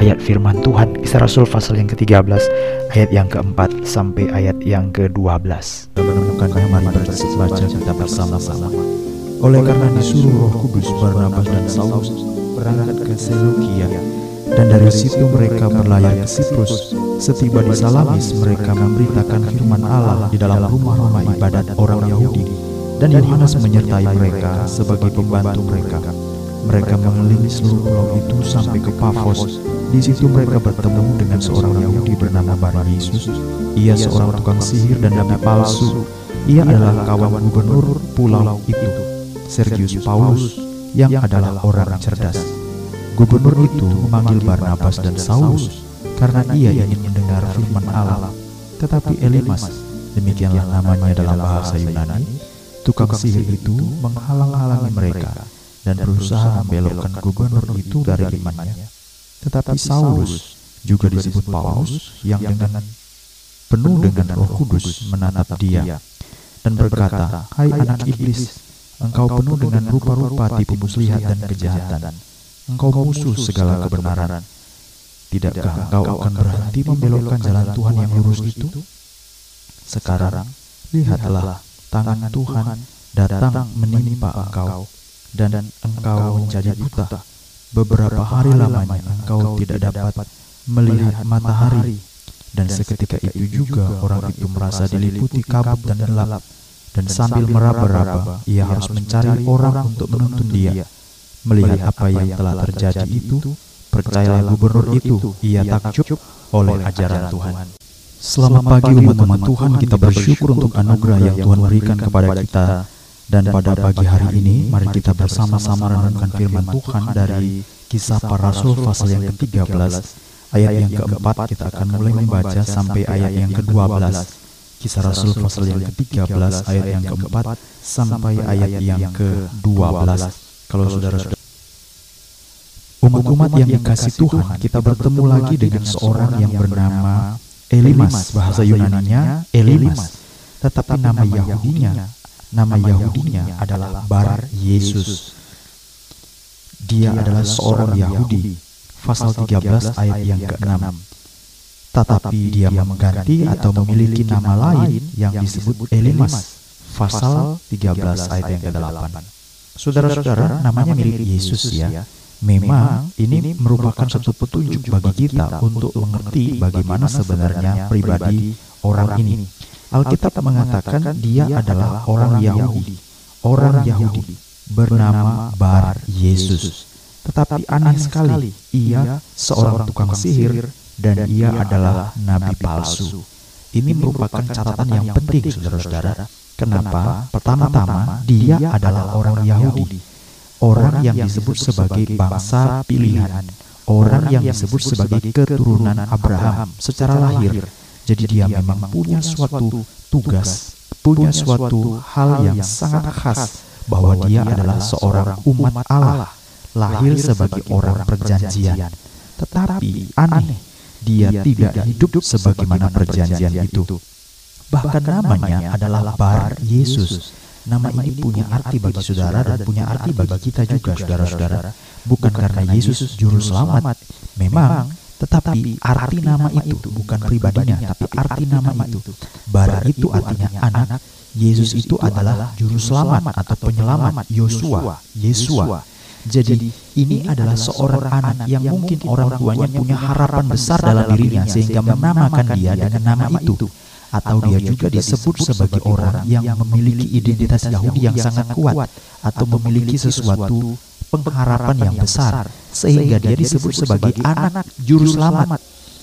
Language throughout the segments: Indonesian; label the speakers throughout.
Speaker 1: ayat firman Tuhan. Kisah Rasul pasal yang ke-13 ayat yang keempat sampai ayat yang ke-12
Speaker 2: menemukannya mari baca kita bersama-sama. Oleh karena disuruh roh kudus Barnabas dan Saulus berangkat ke Seleukia. Dan dari situ mereka berlayar ke Siprus. Setiba di Salamis mereka memberitakan firman Allah di dalam rumah-rumah ibadat orang Yahudi. Dan Yohanes menyertai mereka sebagai pembantu mereka. mereka. Mengelilingi seluruh pulau itu sampai ke Pafos. Di situ mereka bertemu dengan seorang Yahudi bernama Bar Yesus. Ia seorang tukang sihir dan nabi palsu. Ia adalah kawan gubernur pulau itu, Sergius Paulus, yang adalah orang cerdas. Gubernur itu memanggil Barnabas dan Saulus karena ia ingin mendengar firman Allah. Tetapi Elimas, demikianlah namanya dalam bahasa Yunani, tukang sihir itu menghalang-halangi mereka dan berusaha membelokkan gubernur itu dari imannya. Tetapi Saulus juga disebut Paulus yang dengan penuh dengan roh kudus menatap dia dan berkata, Hai anak iblis, engkau penuh dengan rupa-rupa tipu muslihat dan kejahatan. Engkau musuh segala kebenaran. Tidakkah engkau akan berhenti membelokkan jalan Tuhan yang lurus itu? Sekarang, lihatlah tangan Tuhan datang menimpa engkau dan engkau menjadi buta. Beberapa hari lamanya engkau tidak dapat melihat matahari. Dan seketika itu juga orang itu merasa diliputi kabut dan gelap. Dan sambil meraba-raba, ia harus mencari orang untuk menuntun dia. Melihat apa yang telah terjadi itu, percayalah gubernur itu, ia takjub oleh ajaran Tuhan. Selamat pagi umat-umat Tuhan, kita bersyukur untuk anugerah yang Tuhan berikan kepada kita dan pada pagi hari ini, mari kita bersama-sama renungkan firman Tuhan dari kisah para rasul pasal yang ke-13, ayat yang keempat kita akan mulai membaca sampai ayat yang ke-12. Kisah Rasul pasal yang ke-13 ayat yang keempat sampai ayat yang ke-12. Kalau saudara-saudara Umat-umat yang dikasih Tuhan, kita bertemu lagi dengan seorang yang bernama Elimas, bahasa Yunaninya Elimas, tetapi nama Yahudinya Nama Yahudinya adalah Bar Yesus. Dia adalah seorang Yahudi. Pasal 13 ayat yang ke-6. Tetapi dia mengganti atau memiliki nama lain yang disebut Elimas. Pasal 13 ayat yang ke-8. Saudara-saudara, namanya mirip Yesus ya. Memang ini merupakan satu petunjuk bagi kita untuk mengerti bagaimana sebenarnya pribadi orang ini. Alkitab mengatakan dia adalah orang Yahudi, orang Yahudi bernama Bar Yesus. Tetapi aneh sekali, ia seorang tukang sihir dan ia adalah nabi palsu. Ini merupakan catatan yang penting, saudara-saudara. Kenapa? Pertama-tama, dia adalah orang Yahudi, orang yang disebut sebagai bangsa pilihan, orang yang disebut sebagai keturunan Abraham secara lahir jadi dia memang punya suatu tugas, punya suatu hal yang sangat khas bahwa dia adalah seorang umat Allah, lahir sebagai orang perjanjian. Tetapi aneh, dia tidak hidup sebagaimana perjanjian itu. Bahkan namanya adalah Bar Yesus. Nama ini punya arti bagi saudara dan punya arti bagi kita juga, saudara-saudara. Bukan karena Yesus juru selamat. Memang tetapi arti nama itu bukan pribadinya, tapi arti nama itu. Bara itu artinya anak, Yesus itu adalah juru selamat atau penyelamat, Yosua, Yesua. Jadi ini adalah seorang anak yang mungkin orang tuanya punya harapan besar dalam dirinya sehingga menamakan dia dengan nama itu. Atau dia juga disebut sebagai orang yang memiliki identitas Yahudi yang sangat kuat atau memiliki sesuatu pengharapan yang besar sehingga dia disebut sebagai anak juru selamat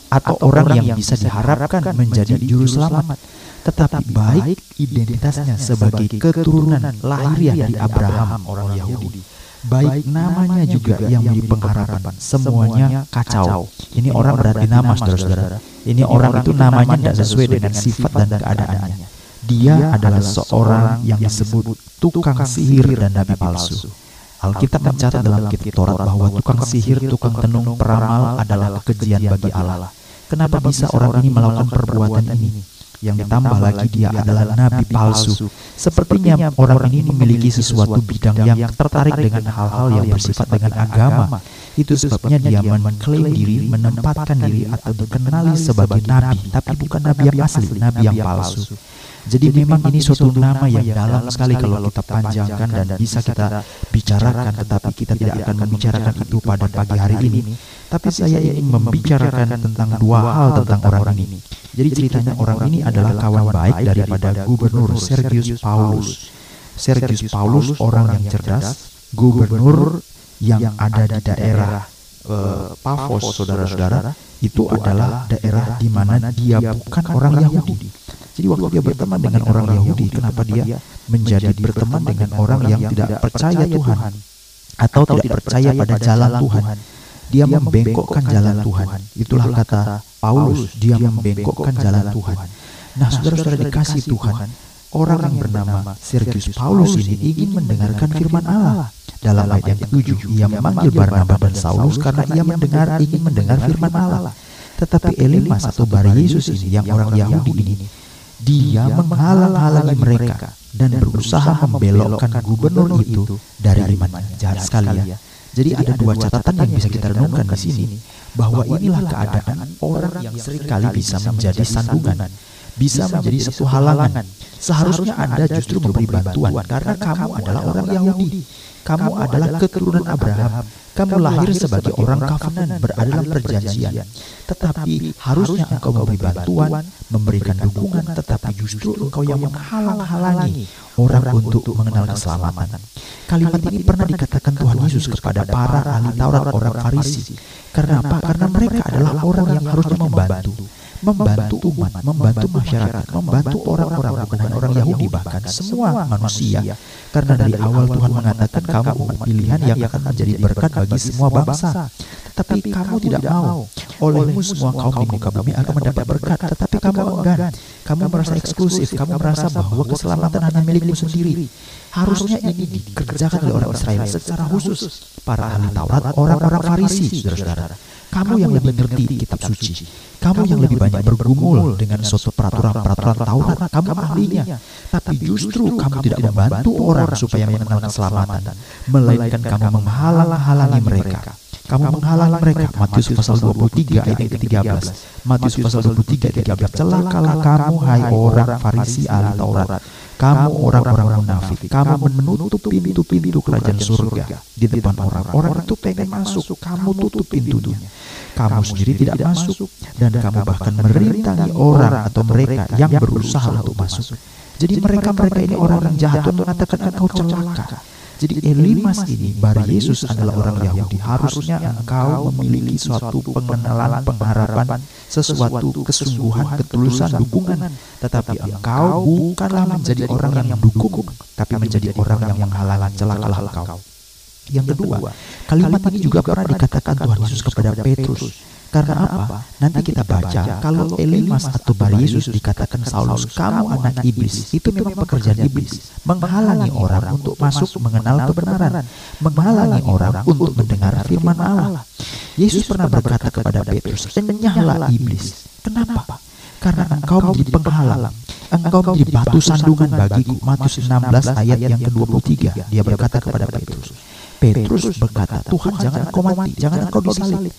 Speaker 2: atau orang yang bisa diharapkan menjadi juru selamat. tetapi baik identitasnya sebagai keturunan lahiriah dari Abraham orang Yahudi. Baik namanya juga yang menjadi pengharapan. semuanya kacau. ini orang berarti nama saudara-saudara. ini orang itu namanya tidak sesuai dengan sifat dan keadaannya. dia adalah seorang yang disebut tukang sihir dan nabi palsu Alkitab mencatat dalam kitab Taurat bahwa tukang sihir, tukang tenung, peramal adalah kekejian bagi Allah. Kenapa bisa orang ini melakukan perbuatan ini? yang ditambah lagi dia adalah nabi palsu. Sepertinya orang ini memiliki sesuatu bidang yang tertarik dengan hal-hal yang bersifat dengan agama. Itu sebabnya dia mengklaim diri, menempatkan diri atau dikenali sebagai nabi, tapi bukan nabi yang asli, nabi yang palsu. Jadi memang ini suatu nama yang dalam sekali kalau kita panjangkan dan bisa kita bicarakan, tetapi kita tidak akan membicarakan itu pada pagi hari ini. Tapi saya ingin membicarakan tentang dua hal tentang orang ini. Jadi ceritanya orang ini adalah kawan baik daripada Gubernur Sergius Paulus. Sergius Paulus orang yang cerdas, gubernur yang ada di daerah uh, Pafos, saudara-saudara, itu adalah daerah di mana dia bukan orang Yahudi. Jadi waktu dia berteman dengan orang Yahudi, kenapa dia menjadi berteman dengan orang yang tidak percaya Tuhan atau tidak percaya pada jalan Tuhan? Dia membengkokkan jalan Tuhan. Itulah kata Paulus, dia membengkokkan jalan Tuhan. Nah, saudara-saudara dikasih Tuhan, orang yang bernama Sergius Paulus ini ingin mendengarkan firman Allah. Dalam ayat yang ketujuh, ia memanggil Barnabas dan Saulus karena ia mendengar ingin mendengar firman Allah. Tetapi Elimas atau Bar Yesus ini yang orang Yahudi ini dia menghalang-halangi mereka dan berusaha membelokkan gubernur itu dari imannya. Jahat sekali ya. Jadi ada dua catatan yang bisa kita renungkan di sini bahwa inilah keadaan orang yang sering kali bisa menjadi sandungan, bisa menjadi satu halangan. Seharusnya Anda justru memberi bantuan karena kamu adalah orang Yahudi. Kamu adalah keturunan Abraham. Kamu lahir sebagai orang kafanan berada dalam perjanjian. Tetapi harusnya engkau memberi bantuan, memberikan dukungan, tetapi justru engkau yang menghalang-halangi orang untuk mengenal keselamatan. Kalimat ini pernah dikatakan Tuhan Yesus kepada para ahli Taurat orang Farisi. Karena apa? Karena mereka adalah orang yang harusnya membantu membantu umat, membantu masyarakat, membantu orang-orang bukan hanya orang Yahudi bahkan semua manusia. Karena dari awal Tuhan mengatakan kamu umat pilihan yang akan menjadi berkat bagi semua bangsa. Tetapi kamu tidak mau. Olehmu semua kaum di muka bumi akan mendapat berkat, tetapi kamu enggan. Kamu merasa eksklusif, kamu merasa bahwa keselamatan hanya milikmu sendiri. Harusnya ini dikerjakan oleh orang Israel secara khusus. Para ahli Taurat, orang-orang Farisi, saudara-saudara. Kamu yang lebih ngerti kitab suci. Kamu yang lebih banyak bergumul dengan suatu peraturan-peraturan Taurat. Kamu ahlinya. Tapi justru kamu tidak membantu orang supaya mengenal keselamatan. Melainkan kamu menghalang-halangi mereka. Kamu menghalang mereka. Matius pasal 23 ayat yang ke-13. Matius pasal 23 ayat 13. Celakalah kamu hai orang Farisi ahli Taurat. Kamu orang-orang munafik, kamu menutup pintu-pintu kerajaan surga. di depan orang. Orang itu pengen masuk, kamu tutup pintunya. Kamu sendiri tidak masuk, dan kamu bahkan merintangi orang atau mereka yang berusaha untuk masuk. Jadi mereka-mereka ini orang yang jahat Tuhan mengatakan engkau celaka. Jadi Elimas ini, Bar Yesus adalah orang Yahudi. Harusnya engkau memiliki suatu pengenalan, pengharapan, sesuatu kesungguhan, ketulusan, dukungan. Tetapi engkau bukanlah menjadi orang yang mendukung, tapi menjadi orang yang menghalang celakalah engkau. Yang kedua, kalimat ini juga pernah dikatakan Tuhan Yesus kepada Petrus. Karena apa? Nanti kita baca kalau Elimas atau Bar Yesus dikatakan Saulus, kamu anak iblis. Itu memang pekerjaan iblis. Menghalangi orang untuk masuk mengenal kebenaran. Menghalangi orang untuk mendengar firman Allah. Yesus pernah berkata kepada Petrus, enyahlah iblis. Kenapa? Karena engkau menjadi penghalang. Engkau menjadi batu sandungan bagiku. Matius 16 ayat yang ke-23. Dia berkata kepada Petrus. Petrus berkata, Tuhan jangan engkau mati, jangan engkau disalib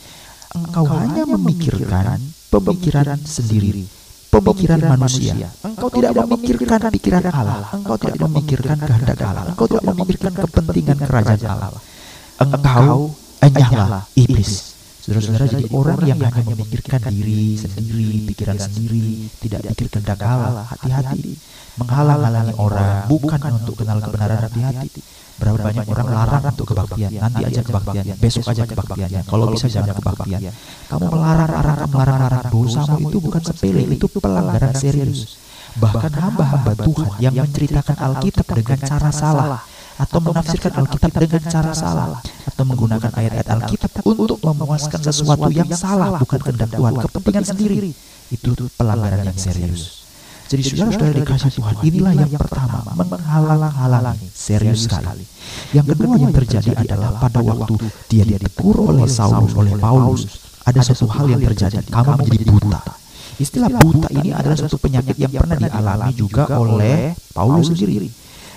Speaker 2: engkau hanya memikirkan pemikiran sendiri, pemikiran manusia. Engkau tidak memikirkan pikiran Allah. Engkau tidak memikirkan kehendak Allah. Engkau tidak memikirkan kepentingan kerajaan Allah. Engkau enyahlah iblis. Saudara-saudara jadi orang yang hanya memikirkan diri sendiri, pikiran sendiri, tidak pikir kehendak Allah. Hati-hati. Menghalang-halangi orang bukan untuk kenal kebenaran hati-hati Berapa banyak orang larang untuk kebaktian. Nanti aja kebaktian, besok aja kebaktiannya. Kalau bisa jangan kebaktian. Kamu melarang-larang, melarang-larang dosamu itu bukan sepele, itu pelanggaran serius. Bahkan hamba-hamba Tuhan yang menceritakan Alkitab dengan cara salah atau menafsirkan Alkitab dengan cara salah atau menggunakan ayat-ayat Alkitab untuk memuaskan sesuatu yang salah bukan kehendak Tuhan, kepentingan sendiri. Itu pelanggaran yang serius. Jadi saudara-saudara dikasih Tuhan, inilah yang pertama, menghalang-halangi, serius sekali. Yang kedua yang terjadi adalah pada waktu dia ditegur oleh Saulus, oleh Paulus, ada satu hal yang terjadi, kamu menjadi buta. Istilah buta ini adalah suatu penyakit yang pernah dialami juga oleh Paulus sendiri.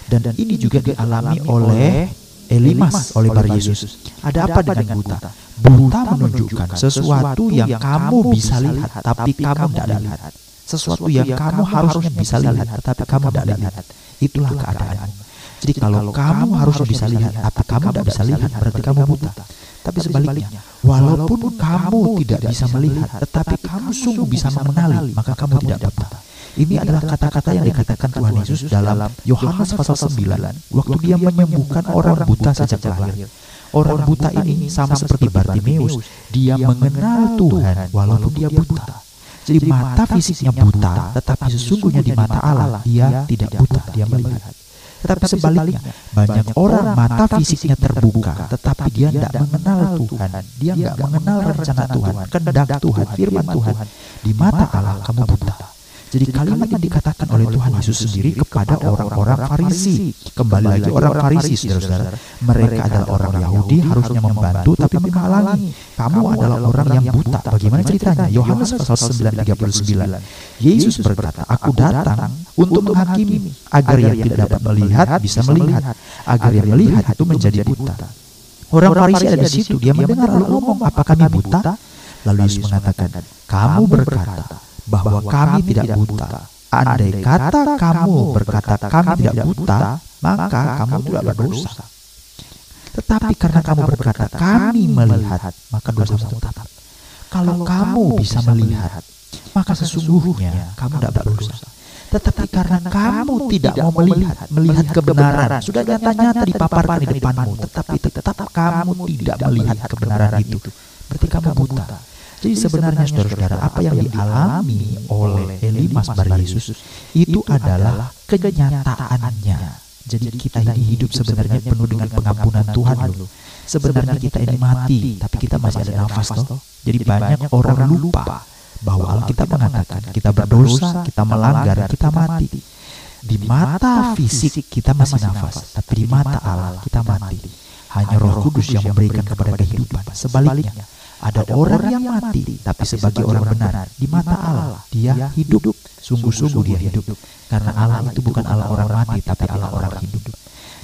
Speaker 2: Dan ini juga dialami oleh Elimas oleh Bar Yesus. Ada apa dengan buta? Buta menunjukkan sesuatu yang kamu bisa lihat tapi kamu tidak lihat. Sesuatu yang kamu harusnya bisa lihat tetapi kamu tidak lihat. Itulah keadaanmu. Jadi kalau kamu harusnya bisa lihat tapi kamu tidak bisa lihat berarti kamu buta. Tapi sebaliknya, walaupun kamu tidak bisa melihat tetapi kamu sungguh bisa mengenali, maka kamu tidak buta. Ini adalah kata-kata yang dikatakan Tuhan Yesus dalam Yohanes pasal 9 waktu dia menyembuhkan orang buta sejak lahir. Orang buta ini sama seperti Bartimeus, dia mengenal Tuhan walaupun dia buta. Jadi mata fisiknya buta, tetapi sesungguhnya di mata Allah dia tidak buta, dia melihat. Tetapi sebaliknya, banyak orang mata fisiknya terbuka, tetapi dia tidak mengenal Tuhan. Dia tidak mengenal rencana Tuhan, kehendak Tuhan, firman Tuhan. Di mata Allah kamu buta. Jadi kalimat yang dikatakan oleh Tuhan Yesus sendiri kepada orang-orang Farisi. Kembali lagi orang Farisi, saudara-saudara. Mereka adalah orang Yahudi, harusnya membantu tapi menghalangi. Kamu adalah orang yang buta. Bagaimana ceritanya? Yohanes pasal 9:39. Yesus berkata, "Aku datang untuk menghakimi agar yang tidak dapat melihat bisa melihat, agar yang melihat itu menjadi buta." Orang Farisi ada di situ, dia mendengar lalu ngomong, "Apa kami buta?" Lalu Yesus mengatakan, "Kamu berkata, bahwa kami tidak buta. Andai kata kamu berkata kami tidak buta, maka kamu tidak berdosa. Tetapi karena kamu berkata kami melihat, maka dosamu tetap. Kalau kamu bisa melihat, maka sesungguhnya kamu tidak berdosa. Tetapi karena kamu tidak mau melihat, melihat kebenaran, sudah nyata-nyata dipaparkan di depanmu, tetapi tetap kamu tidak melihat kebenaran itu, berarti kamu buta. Jadi sebenarnya saudara-saudara apa yang dialami oleh Elimas Bar Yesus itu adalah kenyataannya. Jadi kita ini hidup sebenarnya penuh dengan pengampunan Tuhan loh. Sebenarnya kita ini mati, tapi kita masih ada nafas toh. Jadi banyak orang lupa bahwa Alkitab mengatakan kita berdosa, kita melanggar, kita mati. Di mata fisik kita masih nafas, tapi di mata Allah kita mati. Hanya Roh Kudus yang memberikan kepada kehidupan. Sebaliknya, ada orang yang mati, tapi sebagai orang benar di mata Allah, dia hidup. Sungguh-sungguh dia hidup. Karena Allah itu bukan Allah orang mati, tapi Allah orang hidup.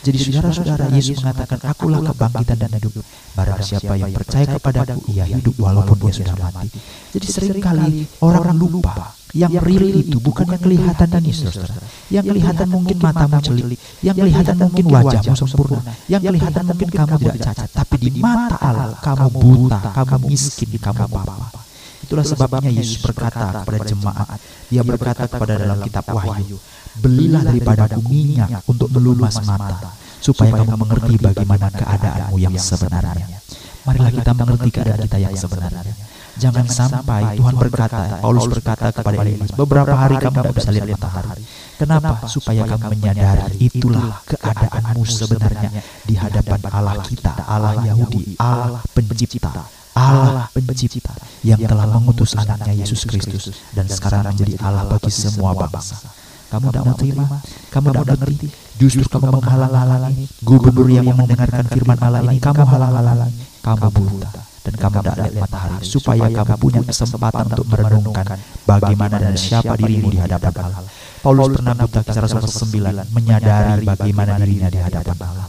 Speaker 2: Jadi saudara-saudara, Yesus mengatakan, Akulah kebangkitan dan hidup. Barang siapa yang percaya kepadaku, ia hidup walaupun dia sudah mati. Jadi sering kali orang lupa yang real itu bukan yang kelihatan ini saudara. yang kelihatan mungkin matamu celik. yang kelihatan mungkin wajahmu sempurna. yang kelihatan mungkin kamu tidak cacat. tapi di mata Allah kamu buta kamu miskin kamu apa itulah sebabnya Yesus berkata kepada jemaat. dia berkata kepada dalam kitab Wahyu belilah daripadaku minyak untuk melumas mata supaya kamu mengerti bagaimana keadaanmu yang sebenarnya. Marilah kita mengerti keadaan kita yang sebenarnya Jangan sampai Tuhan berkata, Paulus berkata kepada Elimas, beberapa hari kamu tidak bisa lihat matahari. Kenapa? Supaya kamu menyadari itulah keadaanmu sebenarnya di hadapan Allah kita, Allah Yahudi, Allah pencipta. Allah pencipta yang telah mengutus anaknya Yesus Kristus dan sekarang menjadi Allah bagi semua bangsa. Kamu tidak mau terima, kamu tidak mengerti, justru kamu menghalang-halangi gubernur yang mendengarkan firman Allah ini, kamu halang-halangi, kamu buta dan kamu tidak lihat matahari supaya kamu punya kesempatan untuk merenungkan bagaimana dan siapa dirimu di hadapan Allah. Paulus pernah buta kisah Rasul 9 menyadari bagaimana dirinya di hadapan Allah.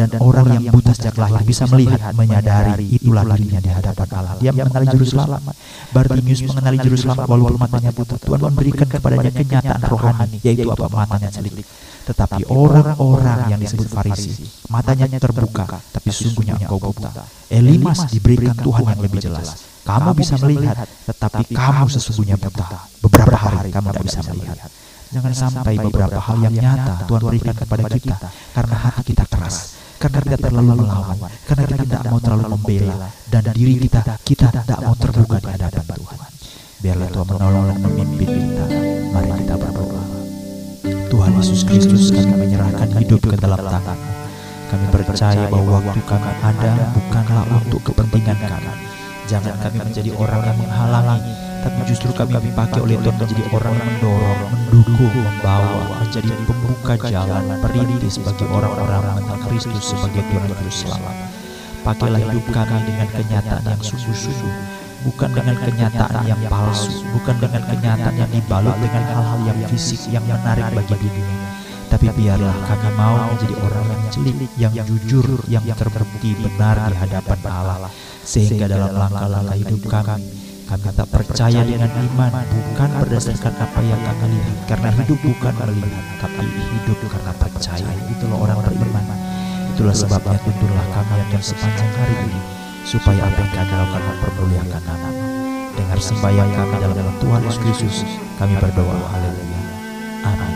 Speaker 2: Dan orang yang buta sejak lahir bisa melihat, menyadari itulah dirinya di hadapan Allah. Dia mengenali juru selamat. Bartimius mengenali juru selamat walaupun matanya buta. Tuhan memberikan kepadanya kenyataan rohani, yaitu apa matanya celik. Tetapi orang-orang yang disebut Farisi, matanya terbuka, tapi sungguhnya engkau buta. Elimas diberikan Tuhan yang lebih jelas. Kamu bisa melihat, tetapi kamu sesungguhnya buta. Beberapa hari kamu tidak bisa melihat. Jangan sampai beberapa hal yang nyata Tuhan berikan kepada kita karena hati kita keras karena kita terlalu melawan, karena kita tidak mau terlalu membela, dan diri kita kita tidak mau terbuka di hadapan Tuhan. Biarlah Tuhan menolong dan memimpin kita. Tuhan Yesus Kristus kami menyerahkan hidup ke dalam tangan Kami percaya bahwa waktu kami ada bukanlah untuk kepentingan kami. Jangan kami menjadi orang yang menghalangi, tapi justru kami dipakai oleh Tuhan menjadi orang yang mendorong, mendukung, membawa, menjadi pembuka jalan, perintis bagi orang-orang mengenal Kristus sebagai Tuhan Juru Selamat. Pakailah hidup kami dengan kenyataan yang sungguh-sungguh bukan dengan kenyataan yang palsu, bukan dengan kenyataan yang dibalut dengan hal-hal yang fisik yang menarik bagi dunia. Tapi biarlah kami mau menjadi orang yang celik, yang jujur, yang terbukti benar di hadapan Allah. Sehingga dalam langkah-langkah hidup kami, kami tak percaya dengan iman bukan berdasarkan apa yang kami lihat. Karena hidup bukan melihat, tapi hidup karena percaya. Itulah orang beriman. Itulah sebabnya tuntunlah kami yang sepanjang hari ini supaya apa yang kami lakukan mempermuliakan nama. Dengar sembahyang kami dalam nama Tuhan Yesus Kristus, kami berdoa. Haleluya. Amin.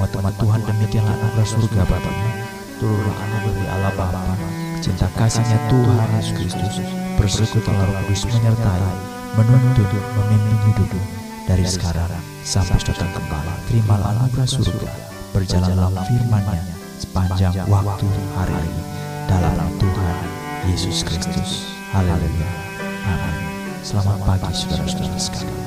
Speaker 2: Mau teman Tuhan demikianlah anugerah surga Bapaknya. Turunlah anugerah Allah Bapa, cinta kasihnya Tuhan Yesus Kristus, persekutuan Roh Kudus menyertai, menuntun, memimpin hidupmu dari sekarang sampai datang kembali. Terimalah anugerah surga, berjalanlah firman-Nya sepanjang waktu hari ini dalam Tuhan Yesus Kristus. Haleluya. Amin. Selamat pagi saudara-saudara sekalian.